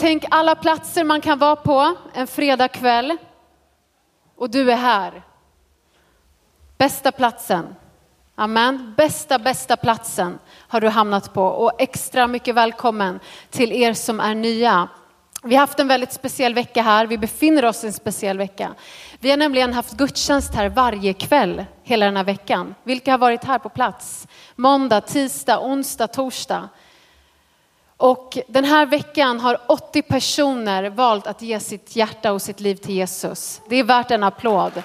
Tänk alla platser man kan vara på en fredagkväll och du är här. Bästa platsen. Amen. Bästa, bästa platsen har du hamnat på och extra mycket välkommen till er som är nya. Vi har haft en väldigt speciell vecka här. Vi befinner oss i en speciell vecka. Vi har nämligen haft gudstjänst här varje kväll hela den här veckan. Vilka har varit här på plats? Måndag, tisdag, onsdag, torsdag. Och den här veckan har 80 personer valt att ge sitt hjärta och sitt liv till Jesus. Det är värt en applåd.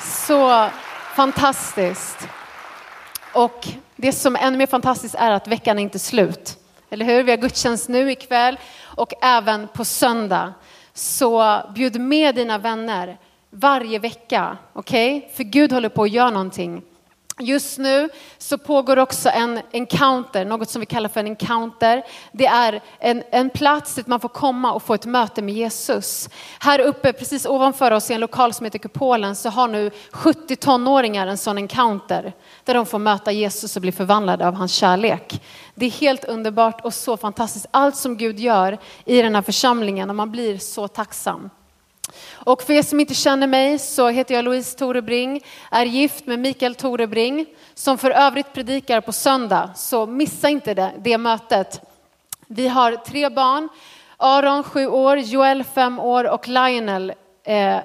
Så fantastiskt. Och det som är ännu mer fantastiskt är att veckan är inte slut. Eller hur? Vi har gudstjänst nu ikväll och även på söndag. Så bjud med dina vänner varje vecka, okej? Okay? För Gud håller på att göra någonting. Just nu så pågår också en encounter, något som vi kallar för en encounter. Det är en, en plats dit man får komma och få ett möte med Jesus. Här uppe, precis ovanför oss i en lokal som heter Kupolen, så har nu 70 tonåringar en sån encounter. Där de får möta Jesus och bli förvandlade av hans kärlek. Det är helt underbart och så fantastiskt. Allt som Gud gör i den här församlingen och man blir så tacksam. Och för er som inte känner mig så heter jag Louise Torebring, är gift med Mikael Torebring som för övrigt predikar på söndag. Så missa inte det, det mötet. Vi har tre barn, Aron sju år, Joel fem år och Lionel eh,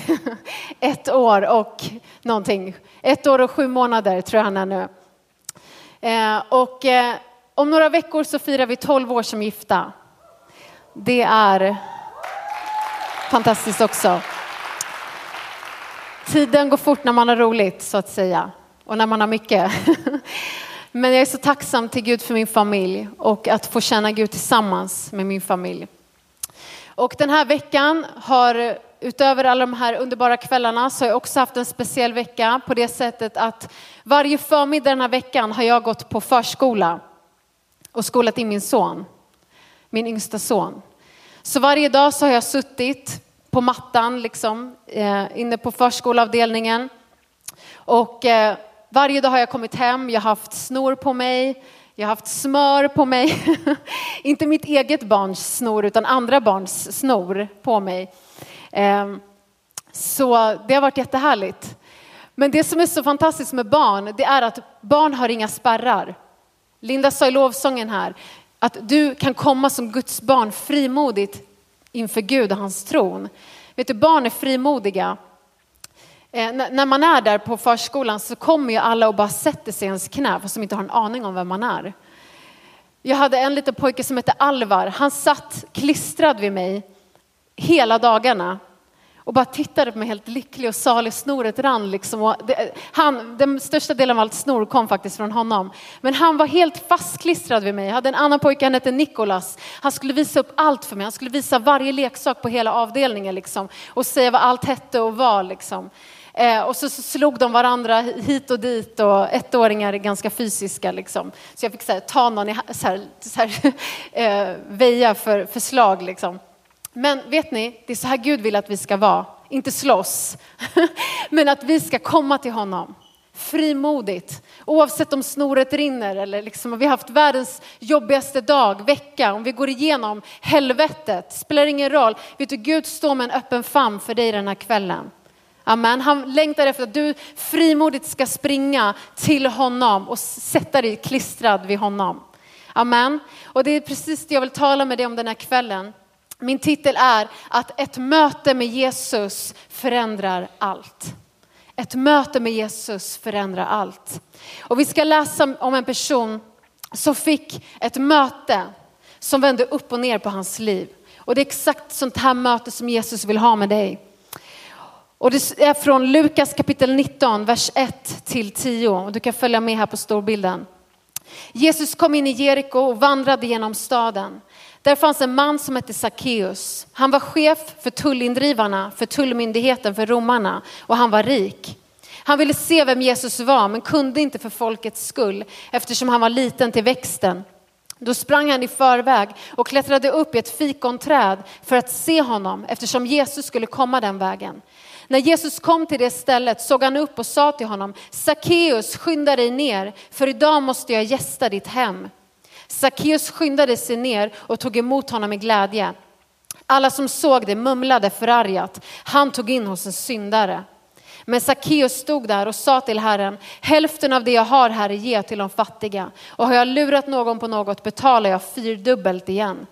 ett år och någonting. Ett år och sju månader tror jag han är nu. Eh, och eh, om några veckor så firar vi tolv år som gifta. Det är fantastiskt också. Tiden går fort när man har roligt så att säga och när man har mycket. Men jag är så tacksam till Gud för min familj och att få känna Gud tillsammans med min familj. Och den här veckan har utöver alla de här underbara kvällarna så har jag också haft en speciell vecka på det sättet att varje förmiddag den här veckan har jag gått på förskola och skolat in min son, min yngsta son. Så varje dag så har jag suttit på mattan liksom, eh, inne på förskolavdelningen. Och eh, varje dag har jag kommit hem, jag har haft snor på mig, jag har haft smör på mig. Inte mitt eget barns snor utan andra barns snor på mig. Ehm, så det har varit jättehärligt. Men det som är så fantastiskt med barn, det är att barn har inga spärrar. Linda sa i lovsången här, att du kan komma som Guds barn frimodigt inför Gud och hans tron. Vet du, barn är frimodiga. Eh, när man är där på förskolan så kommer ju alla och bara sätter sig i ens knä fast de inte har en aning om vem man är. Jag hade en liten pojke som hette Alvar. Han satt klistrad vid mig hela dagarna och bara tittade på mig helt lycklig och salig. Snoret rann liksom. Det, han, den största delen av allt snor kom faktiskt från honom. Men han var helt fastklistrad vid mig. Jag hade en annan pojke, han hette Nikolas. Han skulle visa upp allt för mig. Han skulle visa varje leksak på hela avdelningen liksom. Och säga vad allt hette och var liksom. Eh, och så, så, slog de varandra hit och dit och ettåringar är ganska fysiska liksom. Så jag fick så här, ta någon i så här, så här, eh, väja för, för slag liksom. Men vet ni, det är så här Gud vill att vi ska vara. Inte slåss, men att vi ska komma till honom frimodigt. Oavsett om snoret rinner eller liksom, om vi har haft världens jobbigaste dag, vecka, om vi går igenom helvetet, spelar ingen roll. Vet du, Gud står med en öppen famn för dig den här kvällen. Amen. Han längtar efter att du frimodigt ska springa till honom och sätta dig klistrad vid honom. Amen. Och det är precis det jag vill tala med dig om den här kvällen. Min titel är att ett möte med Jesus förändrar allt. Ett möte med Jesus förändrar allt. Och vi ska läsa om en person som fick ett möte som vände upp och ner på hans liv. Och det är exakt sånt här möte som Jesus vill ha med dig. Och det är från Lukas kapitel 19, vers 1 till 10. Och du kan följa med här på storbilden. Jesus kom in i Jeriko och vandrade genom staden. Där fanns en man som hette Sackeus. Han var chef för tullindrivarna, för tullmyndigheten, för romarna och han var rik. Han ville se vem Jesus var men kunde inte för folkets skull eftersom han var liten till växten. Då sprang han i förväg och klättrade upp i ett fikonträd för att se honom eftersom Jesus skulle komma den vägen. När Jesus kom till det stället såg han upp och sa till honom, Sackeus skynda dig ner för idag måste jag gästa ditt hem. Sackeus skyndade sig ner och tog emot honom med glädje. Alla som såg det mumlade förargat, han tog in hos en syndare. Men Sackeus stod där och sa till Herren, hälften av det jag har Herre ge till de fattiga. Och har jag lurat någon på något betalar jag fyrdubbelt igen.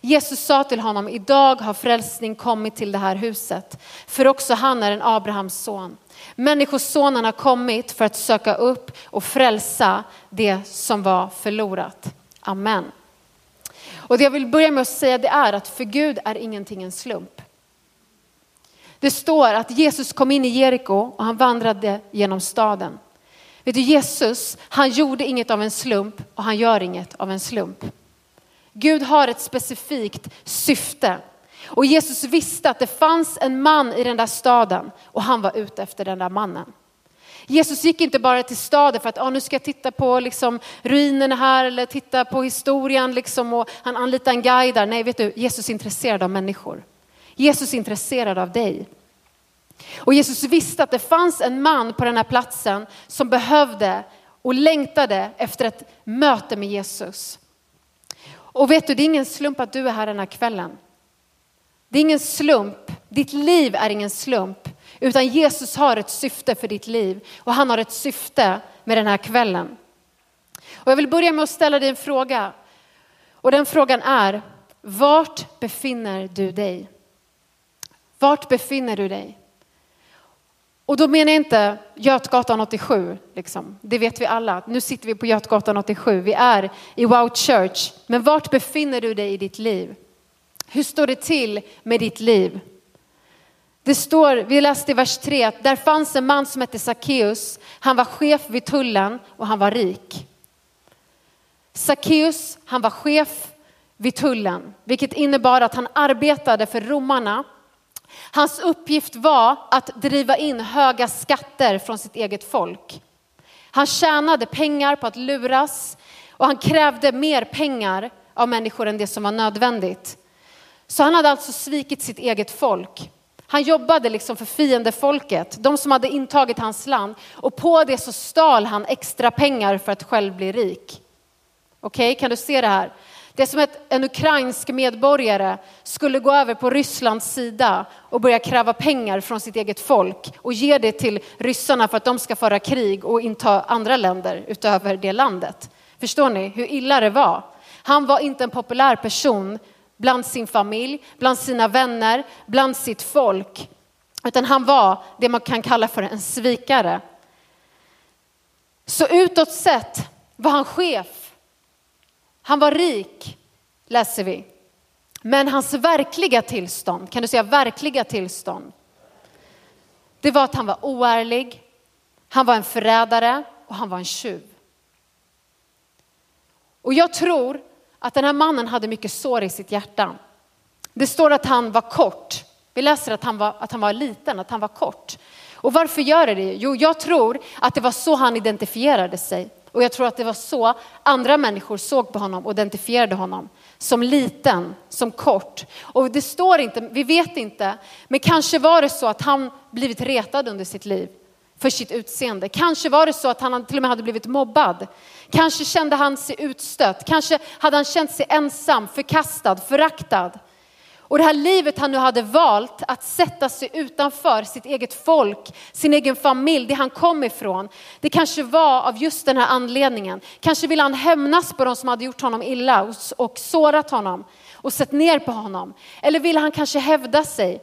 Jesus sa till honom, idag har frälsning kommit till det här huset, för också han är en Abrahams son. Människosonen har kommit för att söka upp och frälsa det som var förlorat. Amen. Och det jag vill börja med att säga det är att för Gud är ingenting en slump. Det står att Jesus kom in i Jeriko och han vandrade genom staden. Vet du, Jesus, han gjorde inget av en slump och han gör inget av en slump. Gud har ett specifikt syfte. Och Jesus visste att det fanns en man i den där staden och han var ute efter den där mannen. Jesus gick inte bara till staden för att ah, nu ska jag titta på liksom, ruinerna här eller titta på historien liksom, och han anlitar en guide där. Nej, vet du, Jesus är intresserad av människor. Jesus är intresserad av dig. Och Jesus visste att det fanns en man på den här platsen som behövde och längtade efter ett möte med Jesus. Och vet du, det är ingen slump att du är här den här kvällen. Det är ingen slump, ditt liv är ingen slump, utan Jesus har ett syfte för ditt liv och han har ett syfte med den här kvällen. Och jag vill börja med att ställa dig en fråga. Och den frågan är, vart befinner du dig? Vart befinner du dig? Och då menar jag inte Götgatan 87, liksom. det vet vi alla. Nu sitter vi på Götgatan 87, vi är i Wow Church. Men vart befinner du dig i ditt liv? Hur står det till med ditt liv? Det står, vi läste i vers 3, att där fanns en man som hette Sackeus. Han var chef vid tullen och han var rik. Sackeus, han var chef vid tullen, vilket innebar att han arbetade för romarna Hans uppgift var att driva in höga skatter från sitt eget folk. Han tjänade pengar på att luras och han krävde mer pengar av människor än det som var nödvändigt. Så han hade alltså svikit sitt eget folk. Han jobbade liksom för fiendefolket, de som hade intagit hans land och på det så stal han extra pengar för att själv bli rik. Okej, okay, kan du se det här? Det är som att en ukrainsk medborgare skulle gå över på Rysslands sida och börja kräva pengar från sitt eget folk och ge det till ryssarna för att de ska föra krig och inta andra länder utöver det landet. Förstår ni hur illa det var? Han var inte en populär person bland sin familj, bland sina vänner, bland sitt folk. Utan han var det man kan kalla för en svikare. Så utåt sett var han chef han var rik, läser vi. Men hans verkliga tillstånd, kan du säga verkliga tillstånd? Det var att han var oärlig, han var en förrädare och han var en tjuv. Och jag tror att den här mannen hade mycket sår i sitt hjärta. Det står att han var kort. Vi läser att han var, att han var liten, att han var kort. Och varför gör det det? Jo, jag tror att det var så han identifierade sig. Och jag tror att det var så andra människor såg på honom och identifierade honom. Som liten, som kort. Och det står inte, vi vet inte, men kanske var det så att han blivit retad under sitt liv för sitt utseende. Kanske var det så att han till och med hade blivit mobbad. Kanske kände han sig utstött. Kanske hade han känt sig ensam, förkastad, föraktad. Och det här livet han nu hade valt att sätta sig utanför sitt eget folk, sin egen familj, det han kom ifrån. Det kanske var av just den här anledningen. Kanske ville han hämnas på de som hade gjort honom illa och, och sårat honom och sett ner på honom. Eller ville han kanske hävda sig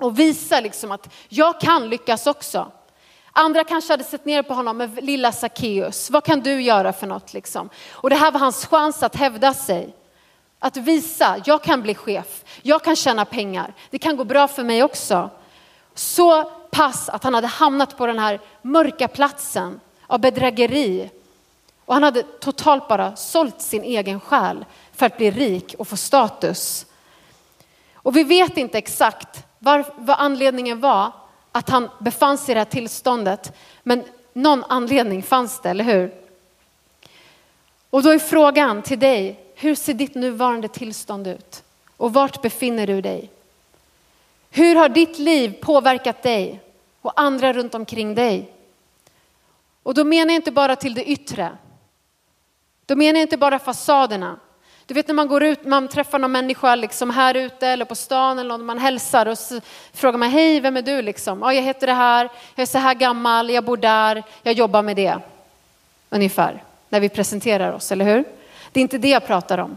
och visa liksom att jag kan lyckas också. Andra kanske hade sett ner på honom med lilla Sackeus. Vad kan du göra för något liksom? Och det här var hans chans att hävda sig. Att visa, jag kan bli chef, jag kan tjäna pengar, det kan gå bra för mig också. Så pass att han hade hamnat på den här mörka platsen av bedrägeri. Och han hade totalt bara sålt sin egen själ för att bli rik och få status. Och vi vet inte exakt var, vad anledningen var att han befann sig i det här tillståndet. Men någon anledning fanns det, eller hur? Och då är frågan till dig, hur ser ditt nuvarande tillstånd ut? Och vart befinner du dig? Hur har ditt liv påverkat dig och andra runt omkring dig? Och då menar jag inte bara till det yttre. Då menar jag inte bara fasaderna. Du vet när man går ut, man träffar någon människa liksom här ute eller på stan eller någon man hälsar och så frågar man hej, vem är du liksom? Ja, jag heter det här, jag är så här gammal, jag bor där, jag jobbar med det. Ungefär, när vi presenterar oss, eller hur? Det är inte det jag pratar om,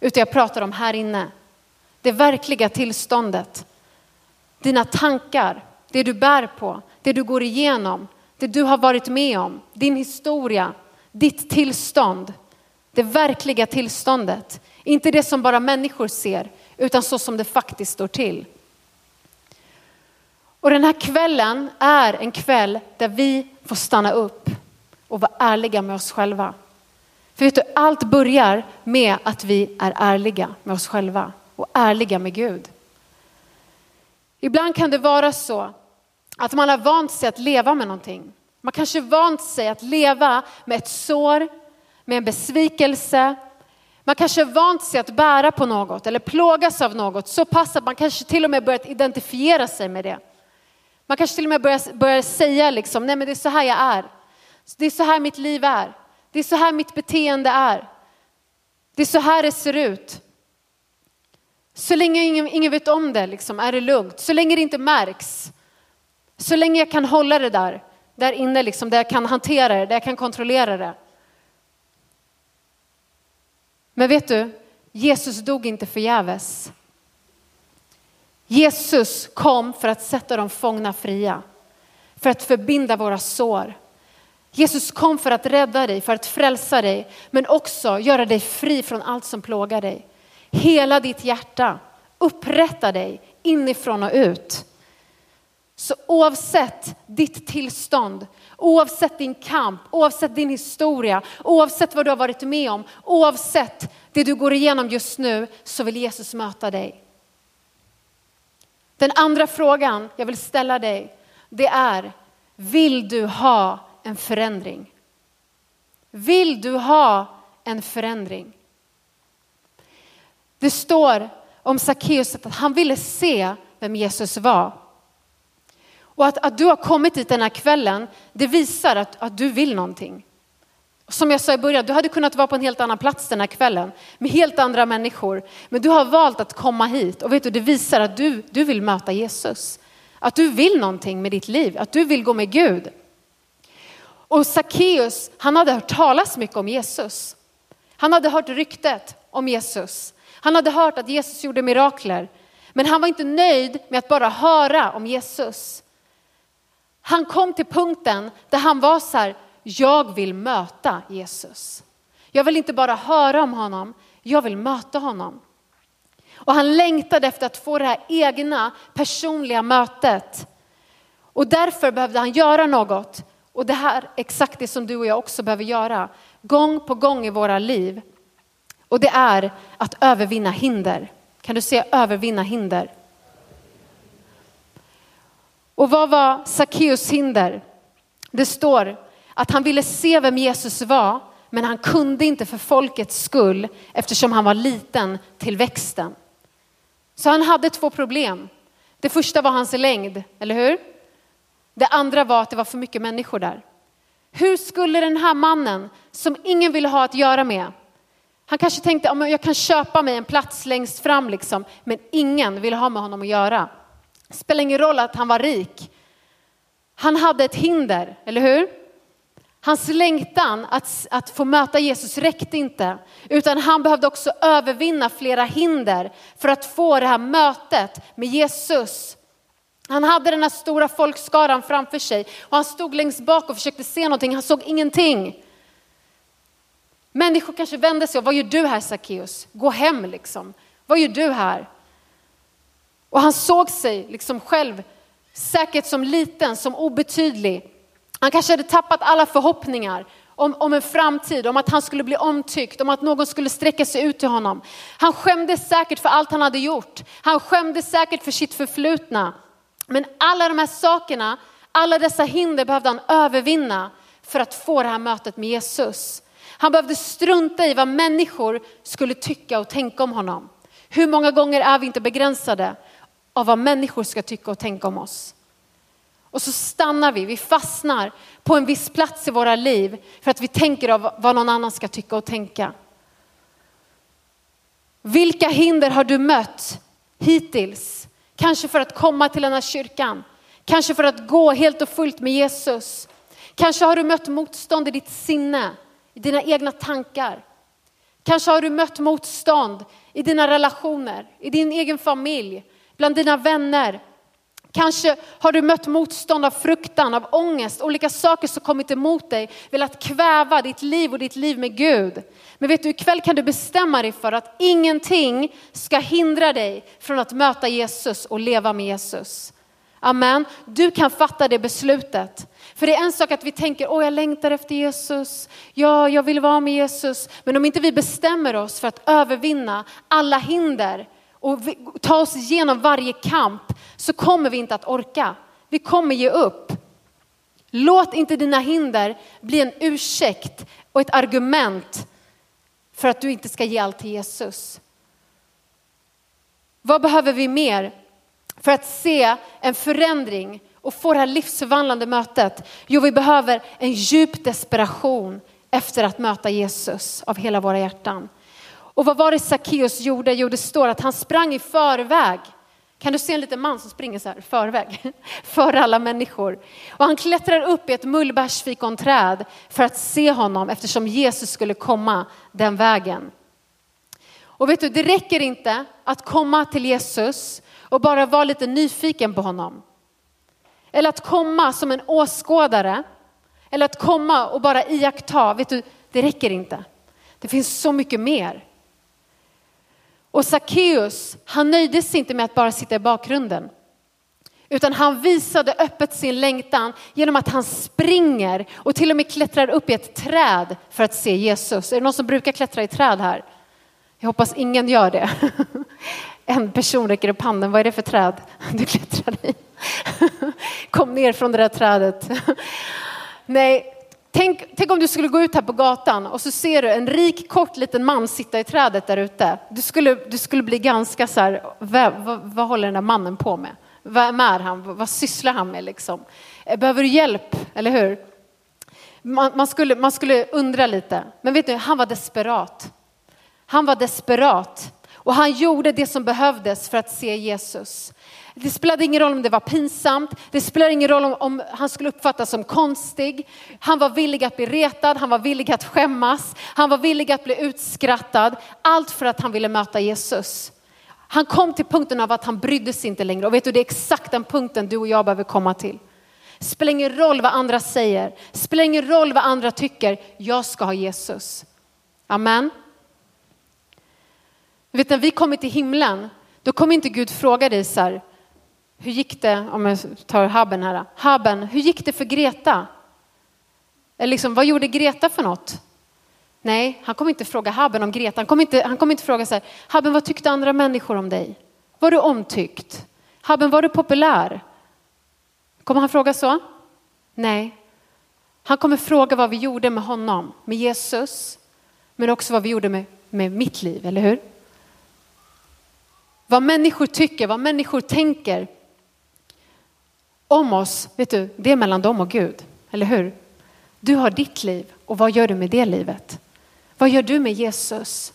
utan jag pratar om här inne. Det verkliga tillståndet. Dina tankar, det du bär på, det du går igenom, det du har varit med om, din historia, ditt tillstånd. Det verkliga tillståndet. Inte det som bara människor ser, utan så som det faktiskt står till. Och den här kvällen är en kväll där vi får stanna upp och vara ärliga med oss själva. För vet du, allt börjar med att vi är ärliga med oss själva och ärliga med Gud. Ibland kan det vara så att man har vant sig att leva med någonting. Man kanske vant sig att leva med ett sår, med en besvikelse. Man kanske vant sig att bära på något eller plågas av något så pass att man kanske till och med börjat identifiera sig med det. Man kanske till och med börjar, börjar säga liksom, nej men det är så här jag är. Det är så här mitt liv är. Det är så här mitt beteende är. Det är så här det ser ut. Så länge ingen, ingen vet om det liksom, är det lugnt. Så länge det inte märks. Så länge jag kan hålla det där, där inne, liksom, där jag kan hantera det, där jag kan kontrollera det. Men vet du, Jesus dog inte förgäves. Jesus kom för att sätta de fångna fria, för att förbinda våra sår. Jesus kom för att rädda dig, för att frälsa dig, men också göra dig fri från allt som plågar dig. Hela ditt hjärta, upprätta dig inifrån och ut. Så oavsett ditt tillstånd, oavsett din kamp, oavsett din historia, oavsett vad du har varit med om, oavsett det du går igenom just nu så vill Jesus möta dig. Den andra frågan jag vill ställa dig, det är, vill du ha en förändring? Vill du ha en förändring? Det står om Sackeus att han ville se vem Jesus var. Och att, att du har kommit hit den här kvällen, det visar att, att du vill någonting. Som jag sa i början, du hade kunnat vara på en helt annan plats den här kvällen med helt andra människor. Men du har valt att komma hit och vet du, det visar att du, du vill möta Jesus. Att du vill någonting med ditt liv, att du vill gå med Gud. Och Sackeus, han hade hört talas mycket om Jesus. Han hade hört ryktet om Jesus. Han hade hört att Jesus gjorde mirakler. Men han var inte nöjd med att bara höra om Jesus. Han kom till punkten där han var så här, jag vill möta Jesus. Jag vill inte bara höra om honom, jag vill möta honom. Och han längtade efter att få det här egna personliga mötet. Och därför behövde han göra något. Och det här är exakt det som du och jag också behöver göra. Gång på gång i våra liv. Och det är att övervinna hinder. Kan du se övervinna hinder? Och vad var Sackeus hinder? Det står att han ville se vem Jesus var, men han kunde inte för folkets skull eftersom han var liten till växten. Så han hade två problem. Det första var hans längd, eller hur? Det andra var att det var för mycket människor där. Hur skulle den här mannen som ingen ville ha att göra med, han kanske tänkte att jag kan köpa mig en plats längst fram liksom, men ingen ville ha med honom att göra. Det spelar ingen roll att han var rik. Han hade ett hinder, eller hur? Hans längtan att, att få möta Jesus räckte inte, utan han behövde också övervinna flera hinder för att få det här mötet med Jesus. Han hade den här stora folkskaran framför sig och han stod längst bak och försökte se någonting, han såg ingenting. Människor kanske vände sig och vad gör du här Sackeus? Gå hem liksom. Vad gör du här? Och han såg sig liksom själv säkert som liten, som obetydlig. Han kanske hade tappat alla förhoppningar om, om en framtid, om att han skulle bli omtyckt, om att någon skulle sträcka sig ut till honom. Han skämdes säkert för allt han hade gjort. Han skämdes säkert för sitt förflutna. Men alla de här sakerna, alla dessa hinder behövde han övervinna för att få det här mötet med Jesus. Han behövde strunta i vad människor skulle tycka och tänka om honom. Hur många gånger är vi inte begränsade av vad människor ska tycka och tänka om oss? Och så stannar vi, vi fastnar på en viss plats i våra liv för att vi tänker av vad någon annan ska tycka och tänka. Vilka hinder har du mött hittills? Kanske för att komma till den här kyrkan, kanske för att gå helt och fullt med Jesus. Kanske har du mött motstånd i ditt sinne, i dina egna tankar. Kanske har du mött motstånd i dina relationer, i din egen familj, bland dina vänner. Kanske har du mött motstånd av fruktan, av ångest, olika saker som kommit emot dig, velat kväva ditt liv och ditt liv med Gud. Men vet du, ikväll kan du bestämma dig för att ingenting ska hindra dig från att möta Jesus och leva med Jesus. Amen. Du kan fatta det beslutet. För det är en sak att vi tänker, åh jag längtar efter Jesus, ja jag vill vara med Jesus. Men om inte vi bestämmer oss för att övervinna alla hinder och ta oss igenom varje kamp så kommer vi inte att orka. Vi kommer ge upp. Låt inte dina hinder bli en ursäkt och ett argument för att du inte ska ge allt till Jesus. Vad behöver vi mer för att se en förändring och få det här livsförvandlande mötet? Jo, vi behöver en djup desperation efter att möta Jesus av hela våra hjärtan. Och vad var det Sackeus gjorde? Jo, det står att han sprang i förväg. Kan du se en liten man som springer så här förväg? För alla människor. Och han klättrar upp i ett mullbärsfikonträd för att se honom eftersom Jesus skulle komma den vägen. Och vet du, det räcker inte att komma till Jesus och bara vara lite nyfiken på honom. Eller att komma som en åskådare. Eller att komma och bara iaktta. Vet du, det räcker inte. Det finns så mycket mer. Och Sackeus, han nöjde sig inte med att bara sitta i bakgrunden. Utan han visade öppet sin längtan genom att han springer och till och med klättrar upp i ett träd för att se Jesus. Är det någon som brukar klättra i träd här? Jag hoppas ingen gör det. En person räcker upp handen. Vad är det för träd du klättrar i? Kom ner från det där trädet. Nej, Tänk, tänk, om du skulle gå ut här på gatan och så ser du en rik kort liten man sitta i trädet där ute. Du skulle, du skulle bli ganska så här, vad, vad, vad håller den där mannen på med? Vem är han? Vad sysslar han med liksom? Eh, behöver du hjälp, eller hur? Man, man, skulle, man skulle undra lite. Men vet du, han var desperat. Han var desperat och han gjorde det som behövdes för att se Jesus. Det spelade ingen roll om det var pinsamt, det spelade ingen roll om, om, han skulle uppfattas som konstig. Han var villig att bli retad, han var villig att skämmas, han var villig att bli utskrattad. Allt för att han ville möta Jesus. Han kom till punkten av att han brydde sig inte längre. Och vet du, det är exakt den punkten du och jag behöver komma till. Spelar ingen roll vad andra säger, spelar ingen roll vad andra tycker. Jag ska ha Jesus. Amen. Du vet när vi kommer till himlen, då kommer inte Gud fråga dig så här, hur gick det, om jag tar Haben här, Haben, hur gick det för Greta? Eller liksom, vad gjorde Greta för något? Nej, han kommer inte fråga Haben om Greta. Han kommer inte, han inte fråga så här, Haben, vad tyckte andra människor om dig? Var du omtyckt? Haben, var du populär? Kommer han fråga så? Nej. Han kommer fråga vad vi gjorde med honom, med Jesus, men också vad vi gjorde med, med mitt liv, eller hur? Vad människor tycker, vad människor tänker, om oss, vet du, det är mellan dem och Gud, eller hur? Du har ditt liv och vad gör du med det livet? Vad gör du med Jesus?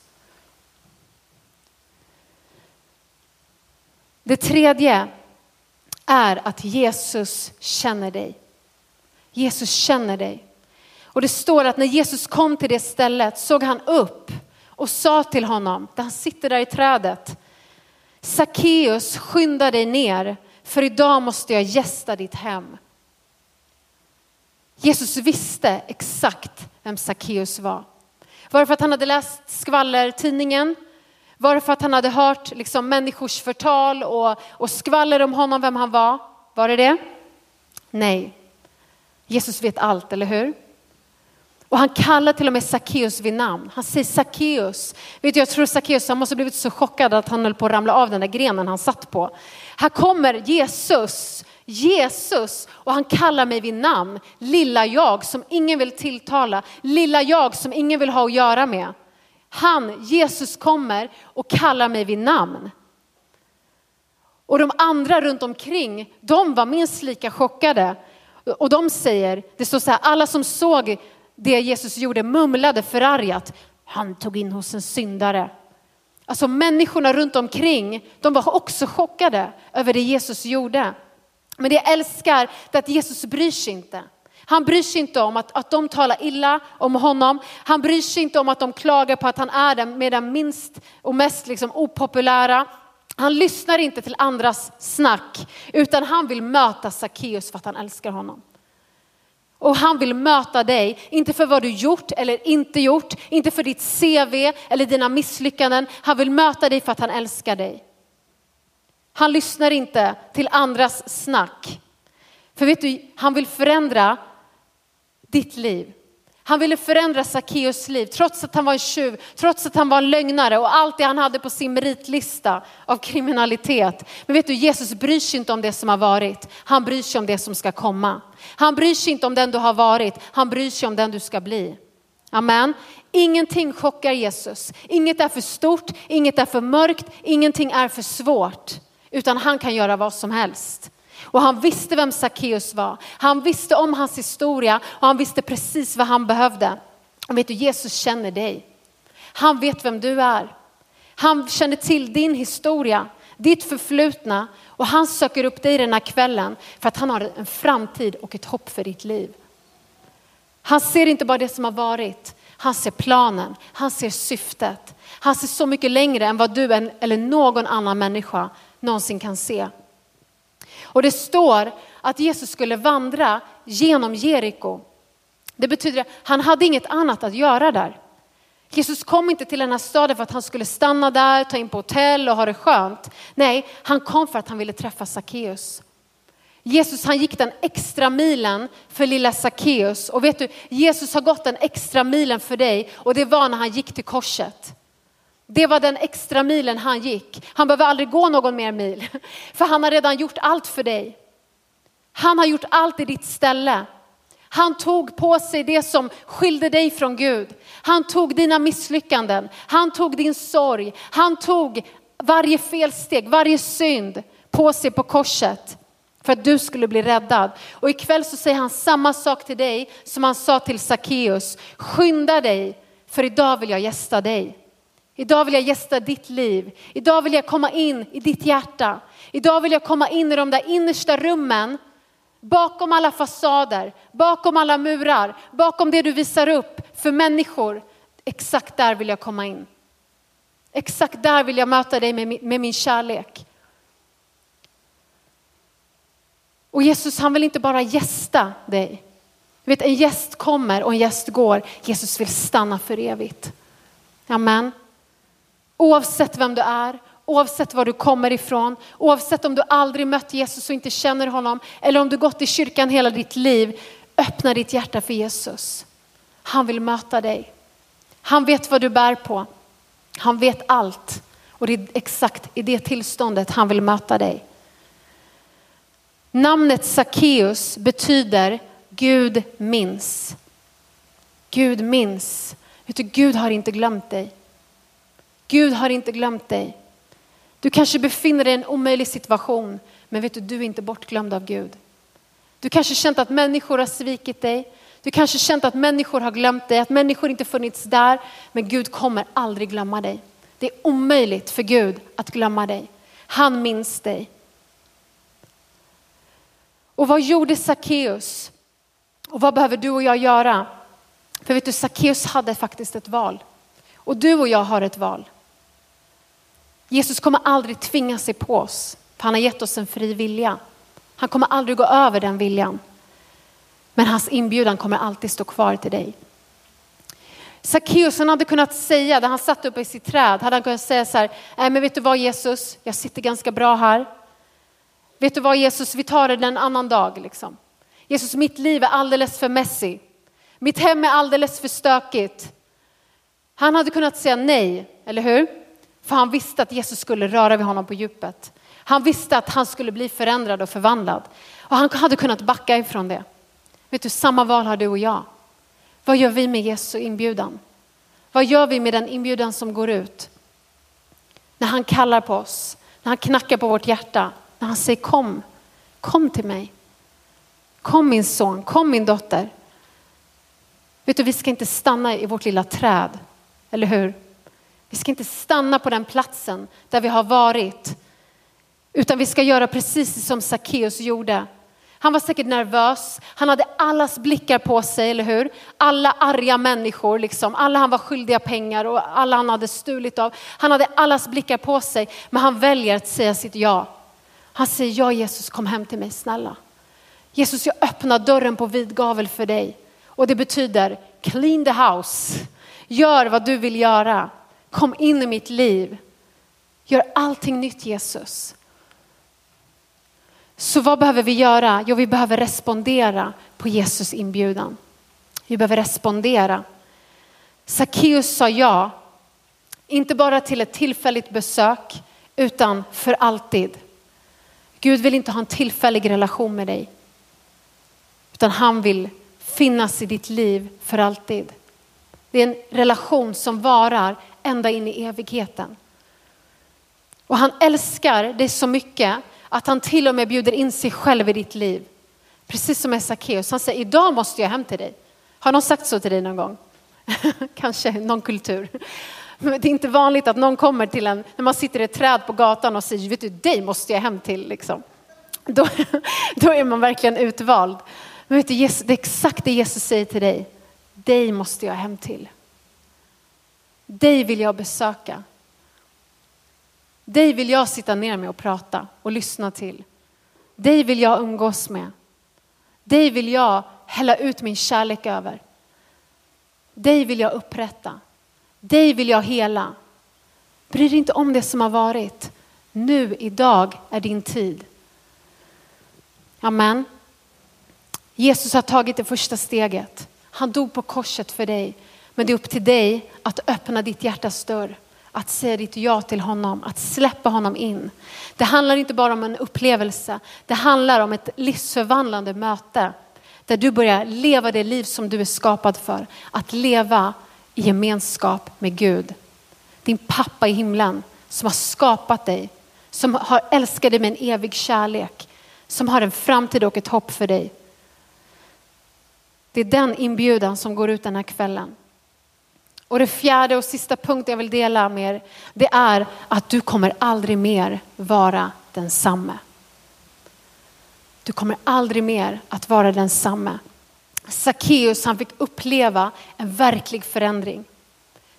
Det tredje är att Jesus känner dig. Jesus känner dig. Och det står att när Jesus kom till det stället såg han upp och sa till honom, där han sitter där i trädet, Sackeus skynda dig ner för idag måste jag gästa ditt hem. Jesus visste exakt vem Sackeus var. Var det för att han hade läst skvallertidningen? Var det för att han hade hört liksom, människors förtal och, och skvaller om honom, vem han var? Var det det? Nej. Jesus vet allt, eller hur? Och han kallar till och med Sackeus vid namn. Han säger Sackeus. Vet du, jag tror Sackeus han måste blivit så chockad att han höll på att ramla av den där grenen han satt på. Här kommer Jesus, Jesus och han kallar mig vid namn. Lilla jag som ingen vill tilltala, lilla jag som ingen vill ha att göra med. Han, Jesus kommer och kallar mig vid namn. Och de andra runt omkring, de var minst lika chockade. Och de säger, det står så här, alla som såg det Jesus gjorde mumlade förargat, han tog in hos en syndare. Alltså människorna runt omkring, de var också chockade över det Jesus gjorde. Men det jag älskar är att Jesus bryr sig inte. Han bryr sig inte om att, att de talar illa om honom. Han bryr sig inte om att de klagar på att han är den med den minst och mest liksom opopulära. Han lyssnar inte till andras snack utan han vill möta Sackeus för att han älskar honom. Och han vill möta dig, inte för vad du gjort eller inte gjort, inte för ditt CV eller dina misslyckanden. Han vill möta dig för att han älskar dig. Han lyssnar inte till andras snack. För vet du, han vill förändra ditt liv. Han ville förändra Sackeus liv trots att han var en tjuv, trots att han var en lögnare och allt det han hade på sin meritlista av kriminalitet. Men vet du, Jesus bryr sig inte om det som har varit. Han bryr sig om det som ska komma. Han bryr sig inte om den du har varit, han bryr sig om den du ska bli. Amen. Ingenting chockar Jesus. Inget är för stort, inget är för mörkt, ingenting är för svårt. Utan han kan göra vad som helst. Och han visste vem Sackeus var. Han visste om hans historia och han visste precis vad han behövde. Och vet du, Jesus känner dig. Han vet vem du är. Han känner till din historia, ditt förflutna och han söker upp dig den här kvällen för att han har en framtid och ett hopp för ditt liv. Han ser inte bara det som har varit, han ser planen, han ser syftet. Han ser så mycket längre än vad du eller någon annan människa någonsin kan se. Och det står att Jesus skulle vandra genom Jeriko. Det betyder att han hade inget annat att göra där. Jesus kom inte till den här staden för att han skulle stanna där, ta in på hotell och ha det skönt. Nej, han kom för att han ville träffa Sackeus. Jesus han gick den extra milen för lilla Sackeus. Och vet du, Jesus har gått den extra milen för dig och det var när han gick till korset. Det var den extra milen han gick. Han behöver aldrig gå någon mer mil, för han har redan gjort allt för dig. Han har gjort allt i ditt ställe. Han tog på sig det som skilde dig från Gud. Han tog dina misslyckanden, han tog din sorg, han tog varje felsteg, varje synd på sig på korset för att du skulle bli räddad. Och ikväll så säger han samma sak till dig som han sa till Sackeus. Skynda dig, för idag vill jag gästa dig. Idag vill jag gästa ditt liv. Idag vill jag komma in i ditt hjärta. Idag vill jag komma in i de där innersta rummen, bakom alla fasader, bakom alla murar, bakom det du visar upp för människor. Exakt där vill jag komma in. Exakt där vill jag möta dig med, med min kärlek. Och Jesus han vill inte bara gästa dig. Du vet en gäst kommer och en gäst går. Jesus vill stanna för evigt. Amen. Oavsett vem du är, oavsett var du kommer ifrån, oavsett om du aldrig mött Jesus och inte känner honom eller om du gått i kyrkan hela ditt liv. Öppna ditt hjärta för Jesus. Han vill möta dig. Han vet vad du bär på. Han vet allt och det är exakt i det tillståndet han vill möta dig. Namnet Sackeus betyder Gud minns. Gud minns. Vet du, Gud har inte glömt dig. Gud har inte glömt dig. Du kanske befinner dig i en omöjlig situation, men vet du, du är inte bortglömd av Gud. Du kanske känt att människor har svikit dig. Du kanske känt att människor har glömt dig, att människor inte funnits där. Men Gud kommer aldrig glömma dig. Det är omöjligt för Gud att glömma dig. Han minns dig. Och vad gjorde Sackeus? Och vad behöver du och jag göra? För vet du, Sackeus hade faktiskt ett val. Och du och jag har ett val. Jesus kommer aldrig tvinga sig på oss, för han har gett oss en fri vilja. Han kommer aldrig gå över den viljan. Men hans inbjudan kommer alltid stå kvar till dig. Sackeus han hade kunnat säga, när han satt uppe i sitt träd, hade han kunnat säga så här, nej men vet du vad Jesus, jag sitter ganska bra här. Vet du vad Jesus, vi tar det en annan dag liksom. Jesus, mitt liv är alldeles för messy. Mitt hem är alldeles för stökigt. Han hade kunnat säga nej, eller hur? För han visste att Jesus skulle röra vid honom på djupet. Han visste att han skulle bli förändrad och förvandlad. Och han hade kunnat backa ifrån det. Vet du, samma val har du och jag. Vad gör vi med Jesu inbjudan? Vad gör vi med den inbjudan som går ut? När han kallar på oss, när när han knackar på vårt hjärta, när han säger kom, kom till mig. Kom min son, kom min dotter. Vet du, vi ska inte stanna i vårt lilla träd, eller hur? Vi ska inte stanna på den platsen där vi har varit, utan vi ska göra precis som Sackeus gjorde. Han var säkert nervös, han hade allas blickar på sig, eller hur? Alla arga människor, liksom. alla han var skyldiga pengar och alla han hade stulit av. Han hade allas blickar på sig, men han väljer att säga sitt ja. Han säger ja Jesus, kom hem till mig snälla. Jesus, jag öppnar dörren på vid gavel för dig. Och det betyder clean the house. Gör vad du vill göra. Kom in i mitt liv. Gör allting nytt Jesus. Så vad behöver vi göra? Jo, vi behöver respondera på Jesus inbjudan. Vi behöver respondera. Sackeus sa ja, inte bara till ett tillfälligt besök, utan för alltid. Gud vill inte ha en tillfällig relation med dig, utan han vill finnas i ditt liv för alltid. Det är en relation som varar ända in i evigheten. Och han älskar dig så mycket att han till och med bjuder in sig själv i ditt liv. Precis som med Sackeus. Han säger, idag måste jag hem till dig. Har någon sagt så till dig någon gång? Kanske någon kultur. Men det är inte vanligt att någon kommer till en, när man sitter i ett träd på gatan och säger, vet du, dig måste jag hem till. Liksom. Då, då är man verkligen utvald. Men vet du, det är exakt det Jesus säger till dig. Dig måste jag hem till. Dig vill jag besöka. Dig vill jag sitta ner med och prata och lyssna till. Dig vill jag umgås med. Dig vill jag hälla ut min kärlek över. Dig vill jag upprätta. Dig vill jag hela. Bry dig inte om det som har varit. Nu, idag är din tid. Amen. Jesus har tagit det första steget. Han dog på korset för dig. Men det är upp till dig att öppna ditt hjärtas dörr att säga ditt ja till honom, att släppa honom in. Det handlar inte bara om en upplevelse, det handlar om ett livsförvandlande möte där du börjar leva det liv som du är skapad för. Att leva i gemenskap med Gud. Din pappa i himlen som har skapat dig, som har älskat dig med en evig kärlek, som har en framtid och ett hopp för dig. Det är den inbjudan som går ut den här kvällen. Och det fjärde och sista punkten jag vill dela med er, det är att du kommer aldrig mer vara densamme. Du kommer aldrig mer att vara densamme. Sackeus han fick uppleva en verklig förändring.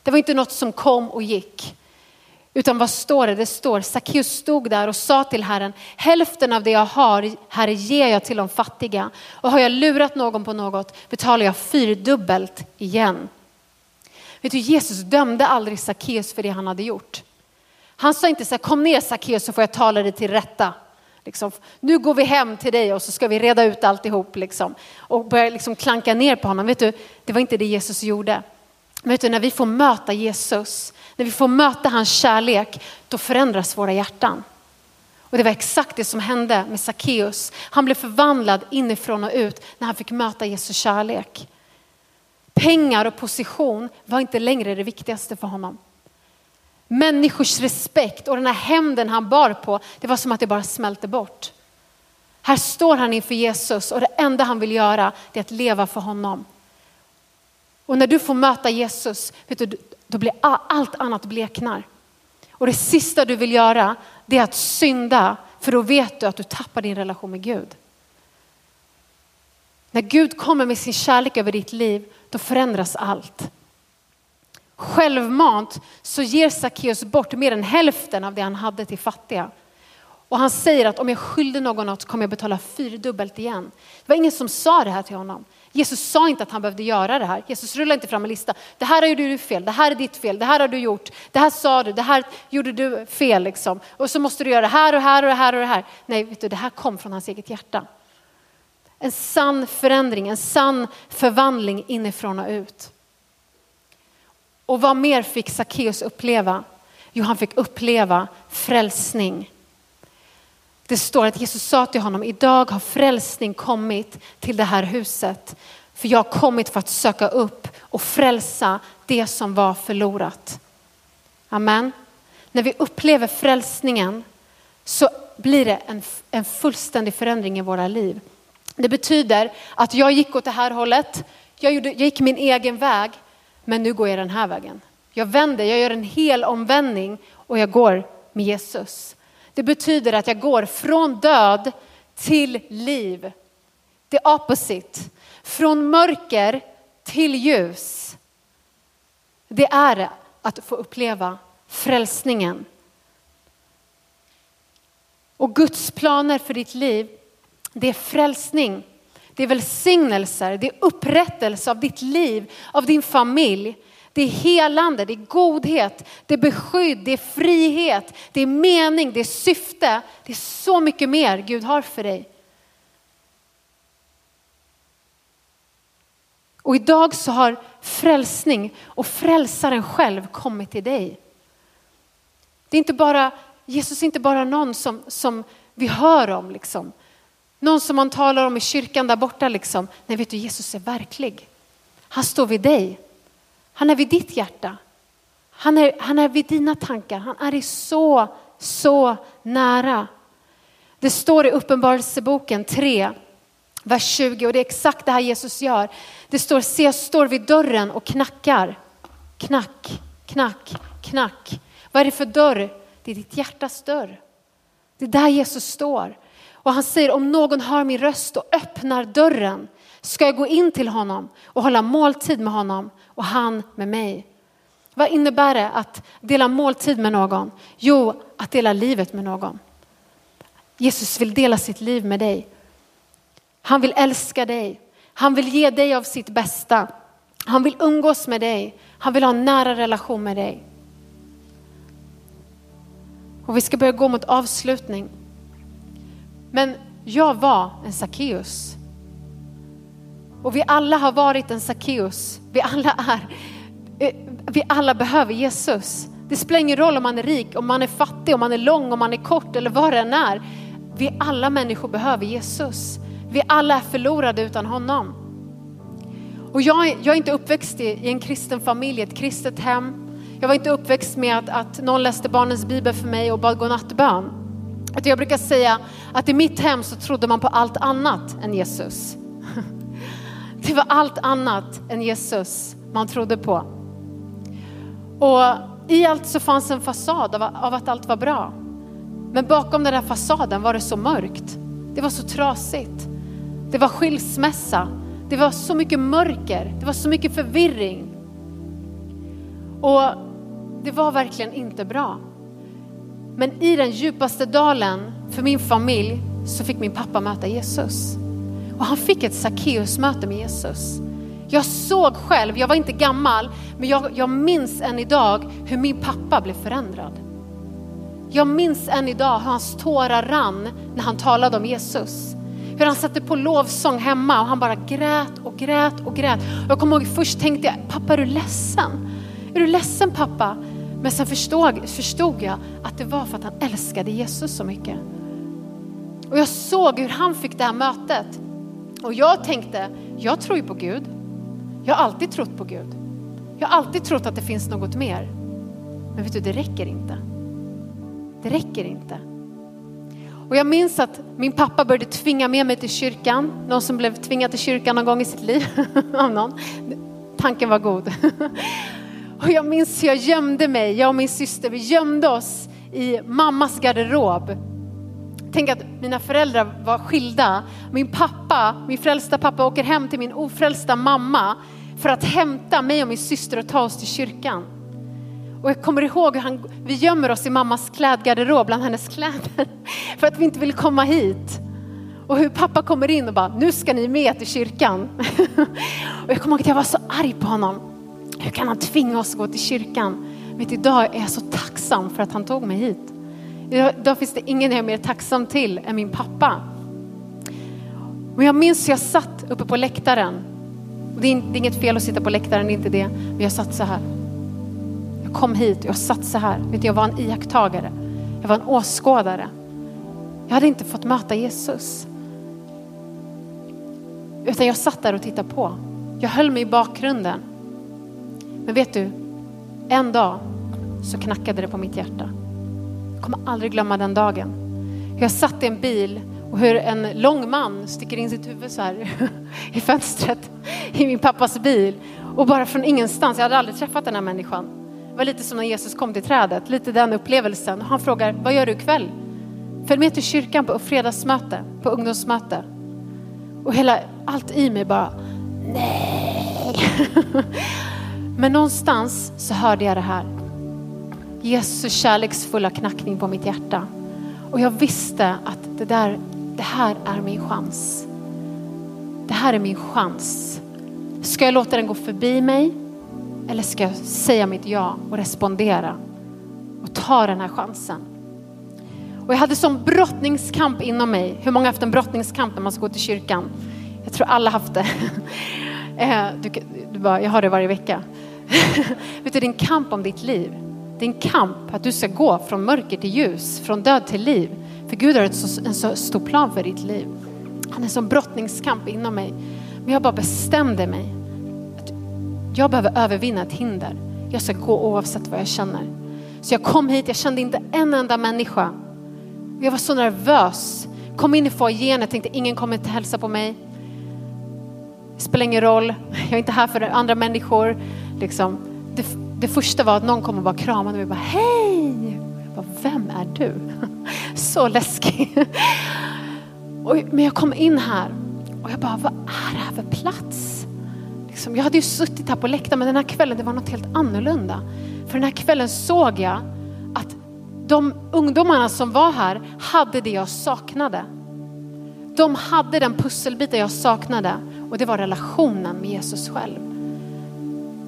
Det var inte något som kom och gick. Utan vad står det? Det står Sackeus stod där och sa till Herren, hälften av det jag har, Herre, ger jag till de fattiga. Och har jag lurat någon på något betalar jag fyrdubbelt igen. Vet du, Jesus dömde aldrig Sackeus för det han hade gjort. Han sa inte så här, kom ner Sackeus så får jag tala dig till rätta. Liksom, nu går vi hem till dig och så ska vi reda ut alltihop. Liksom. Och börja liksom klanka ner på honom. Vet du, det var inte det Jesus gjorde. Men vet du, när vi får möta Jesus, när vi får möta hans kärlek, då förändras våra hjärtan. Och det var exakt det som hände med Sackeus. Han blev förvandlad inifrån och ut när han fick möta Jesus kärlek. Pengar och position var inte längre det viktigaste för honom. Människors respekt och den här hämnden han bar på, det var som att det bara smälte bort. Här står han inför Jesus och det enda han vill göra är att leva för honom. Och när du får möta Jesus, vet du, då blir allt annat bleknar. Och det sista du vill göra, det är att synda, för då vet du att du tappar din relation med Gud. När Gud kommer med sin kärlek över ditt liv, då förändras allt. Självmant så ger Sackeus bort mer än hälften av det han hade till fattiga. Och han säger att om jag skyllde någon något kommer jag betala fyrdubbelt igen. Det var ingen som sa det här till honom. Jesus sa inte att han behövde göra det här. Jesus rullade inte fram en lista. Det här har du fel, det här är ditt fel, det här har du gjort, det här sa du, det här gjorde du fel liksom. Och så måste du göra det här och här och det här och det här. Nej, vet du, det här kom från hans eget hjärta. En sann förändring, en sann förvandling inifrån och ut. Och vad mer fick Sackeus uppleva? Jo, han fick uppleva frälsning. Det står att Jesus sa till honom, idag har frälsning kommit till det här huset. För jag har kommit för att söka upp och frälsa det som var förlorat. Amen. När vi upplever frälsningen, så blir det en, en fullständig förändring i våra liv. Det betyder att jag gick åt det här hållet, jag, gjorde, jag gick min egen väg, men nu går jag den här vägen. Jag vänder, jag gör en hel omvändning och jag går med Jesus. Det betyder att jag går från död till liv. Det är opposite. Från mörker till ljus. Det är att få uppleva frälsningen. Och Guds planer för ditt liv, det är frälsning. Det är välsignelser, det är upprättelse av ditt liv, av din familj. Det är helande, det är godhet, det är beskydd, det är frihet, det är mening, det är syfte. Det är så mycket mer Gud har för dig. Och idag så har frälsning och frälsaren själv kommit till dig. Det är inte bara, Jesus är inte bara någon som, som vi hör om. Liksom. Någon som man talar om i kyrkan där borta. Liksom. Nej, vet du, Jesus är verklig. Han står vid dig. Han är vid ditt hjärta. Han är, han är vid dina tankar. Han är dig så, så nära. Det står i Uppenbarelseboken 3, vers 20 och det är exakt det här Jesus gör. Det står, se jag står vid dörren och knackar. Knack, knack, knack. Vad är det för dörr? Det är ditt hjärtas dörr. Det är där Jesus står. Och han säger om någon hör min röst och öppnar dörren ska jag gå in till honom och hålla måltid med honom och han med mig. Vad innebär det att dela måltid med någon? Jo, att dela livet med någon. Jesus vill dela sitt liv med dig. Han vill älska dig. Han vill ge dig av sitt bästa. Han vill umgås med dig. Han vill ha en nära relation med dig. Och vi ska börja gå mot avslutning. Men jag var en Sackeus. Och vi alla har varit en Sackeus. Vi alla är, eh, vi alla behöver Jesus. Det spelar ingen roll om man är rik, om man är fattig, om man är lång, om man är kort eller vad det än är. Vi alla människor behöver Jesus. Vi alla är förlorade utan honom. Och jag, jag är inte uppväxt i, i en kristen familj, ett kristet hem. Jag var inte uppväxt med att, att någon läste barnens bibel för mig och bad godnattbön. Jag brukar säga att i mitt hem så trodde man på allt annat än Jesus. Det var allt annat än Jesus man trodde på. Och i allt så fanns en fasad av, av att allt var bra. Men bakom den där fasaden var det så mörkt. Det var så trasigt. Det var skilsmässa. Det var så mycket mörker. Det var så mycket förvirring. Och det var verkligen inte bra. Men i den djupaste dalen för min familj så fick min pappa möta Jesus. Och han fick ett Sackeus-möte med Jesus. Jag såg själv, jag var inte gammal, men jag, jag minns än idag hur min pappa blev förändrad. Jag minns än idag hur hans tårar rann när han talade om Jesus. Hur han satte på lovsång hemma och han bara grät och grät och grät. Jag kommer ihåg först tänkte jag, pappa är du ledsen? Är du ledsen pappa? Men sen förstod, förstod jag att det var för att han älskade Jesus så mycket. Och jag såg hur han fick det här mötet. Och jag tänkte, jag tror ju på Gud. Jag har alltid trott på Gud. Jag har alltid trott att det finns något mer. Men vet du, det räcker inte. Det räcker inte. Och jag minns att min pappa började tvinga med mig till kyrkan. Någon som blev tvingad till kyrkan någon gång i sitt liv. Av någon. Tanken var god. Och jag minns hur jag gömde mig, jag och min syster, vi gömde oss i mammas garderob. Tänk att mina föräldrar var skilda. Min pappa, min frälsta pappa åker hem till min ofrälsta mamma för att hämta mig och min syster och ta oss till kyrkan. Och jag kommer ihåg hur han, vi gömmer oss i mammas klädgarderob bland hennes kläder för att vi inte vill komma hit. Och hur pappa kommer in och bara, nu ska ni med till kyrkan. och jag kommer ihåg att jag var så arg på honom. Hur kan han tvinga oss att gå till kyrkan? Vet, idag är jag så tacksam för att han tog mig hit. Idag finns det ingen jag är mer tacksam till än min pappa. Och jag minns hur jag satt uppe på läktaren. Och det är inget fel att sitta på läktaren, det är inte det. Men jag satt så här. Jag kom hit och jag satt så här. Vet, jag var en iakttagare. Jag var en åskådare. Jag hade inte fått möta Jesus. Utan jag satt där och tittade på. Jag höll mig i bakgrunden. Men vet du, en dag så knackade det på mitt hjärta. Jag kommer aldrig glömma den dagen. Jag satt i en bil och hur en lång man sticker in sitt huvud så här i fönstret i min pappas bil. Och bara från ingenstans, jag hade aldrig träffat den här människan. Det var lite som när Jesus kom till trädet, lite den upplevelsen. Han frågar, vad gör du ikväll? Följ med till kyrkan på fredagsmöte, på ungdomsmöte. Och hela, allt i mig bara, nej. Men någonstans så hörde jag det här. Jesus kärleksfulla knackning på mitt hjärta. Och jag visste att det där, det här är min chans. Det här är min chans. Ska jag låta den gå förbi mig? Eller ska jag säga mitt ja och respondera? Och ta den här chansen. Och jag hade sån brottningskamp inom mig. Hur många har haft en brottningskamp när man ska gå till kyrkan? Jag tror alla haft det. Eh, du, du bara, jag har det varje vecka. Vet du, det är en kamp om ditt liv. Det är en kamp att du ska gå från mörker till ljus, från död till liv. För Gud har en så stor plan för ditt liv. Han är en sån brottningskamp inom mig. Men jag bara bestämde mig. Att jag behöver övervinna ett hinder. Jag ska gå oavsett vad jag känner. Så jag kom hit, jag kände inte en enda människa. Jag var så nervös. Kom in i foajén, jag tänkte ingen kommer inte hälsa på mig. Det spelar ingen roll, jag är inte här för andra människor. Liksom. Det, det första var att någon kom och bara kramade mig och bara hej. Jag bara, vem är du? Så läskig. Och, men jag kom in här och jag bara, vad är det här för plats? Liksom, jag hade ju suttit här på läktaren men den här kvällen det var något helt annorlunda. För den här kvällen såg jag att de ungdomarna som var här hade det jag saknade. De hade den pusselbiten jag saknade och det var relationen med Jesus själv.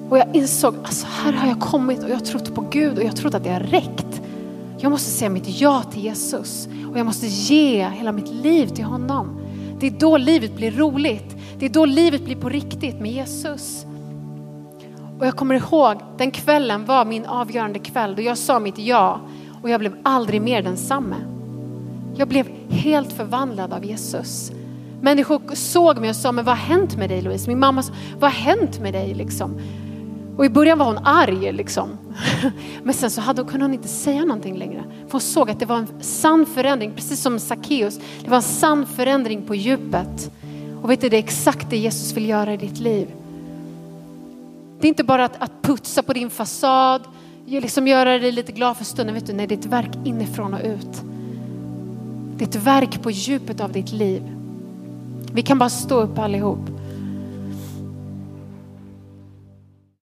Och jag insåg, alltså här har jag kommit och jag har trott på Gud och jag har trott att det har räckt. Jag måste säga mitt ja till Jesus och jag måste ge hela mitt liv till honom. Det är då livet blir roligt. Det är då livet blir på riktigt med Jesus. Och jag kommer ihåg, den kvällen var min avgörande kväll då jag sa mitt ja och jag blev aldrig mer densamme. Jag blev helt förvandlad av Jesus. Människor såg mig och sa, men vad har hänt med dig Louise? Min mamma sa, vad har hänt med dig liksom? Och i början var hon arg liksom. Men sen så hade hon, kunde hon inte säga någonting längre. För hon såg att det var en sann förändring, precis som Sackeus. Det var en sann förändring på djupet. Och vet du, det är exakt det Jesus vill göra i ditt liv. Det är inte bara att, att putsa på din fasad, liksom göra dig lite glad för stunden. Vet du, nej, det är ett verk inifrån och ut. Det är ett verk på djupet av ditt liv. Vi kan bara stå upp allihop.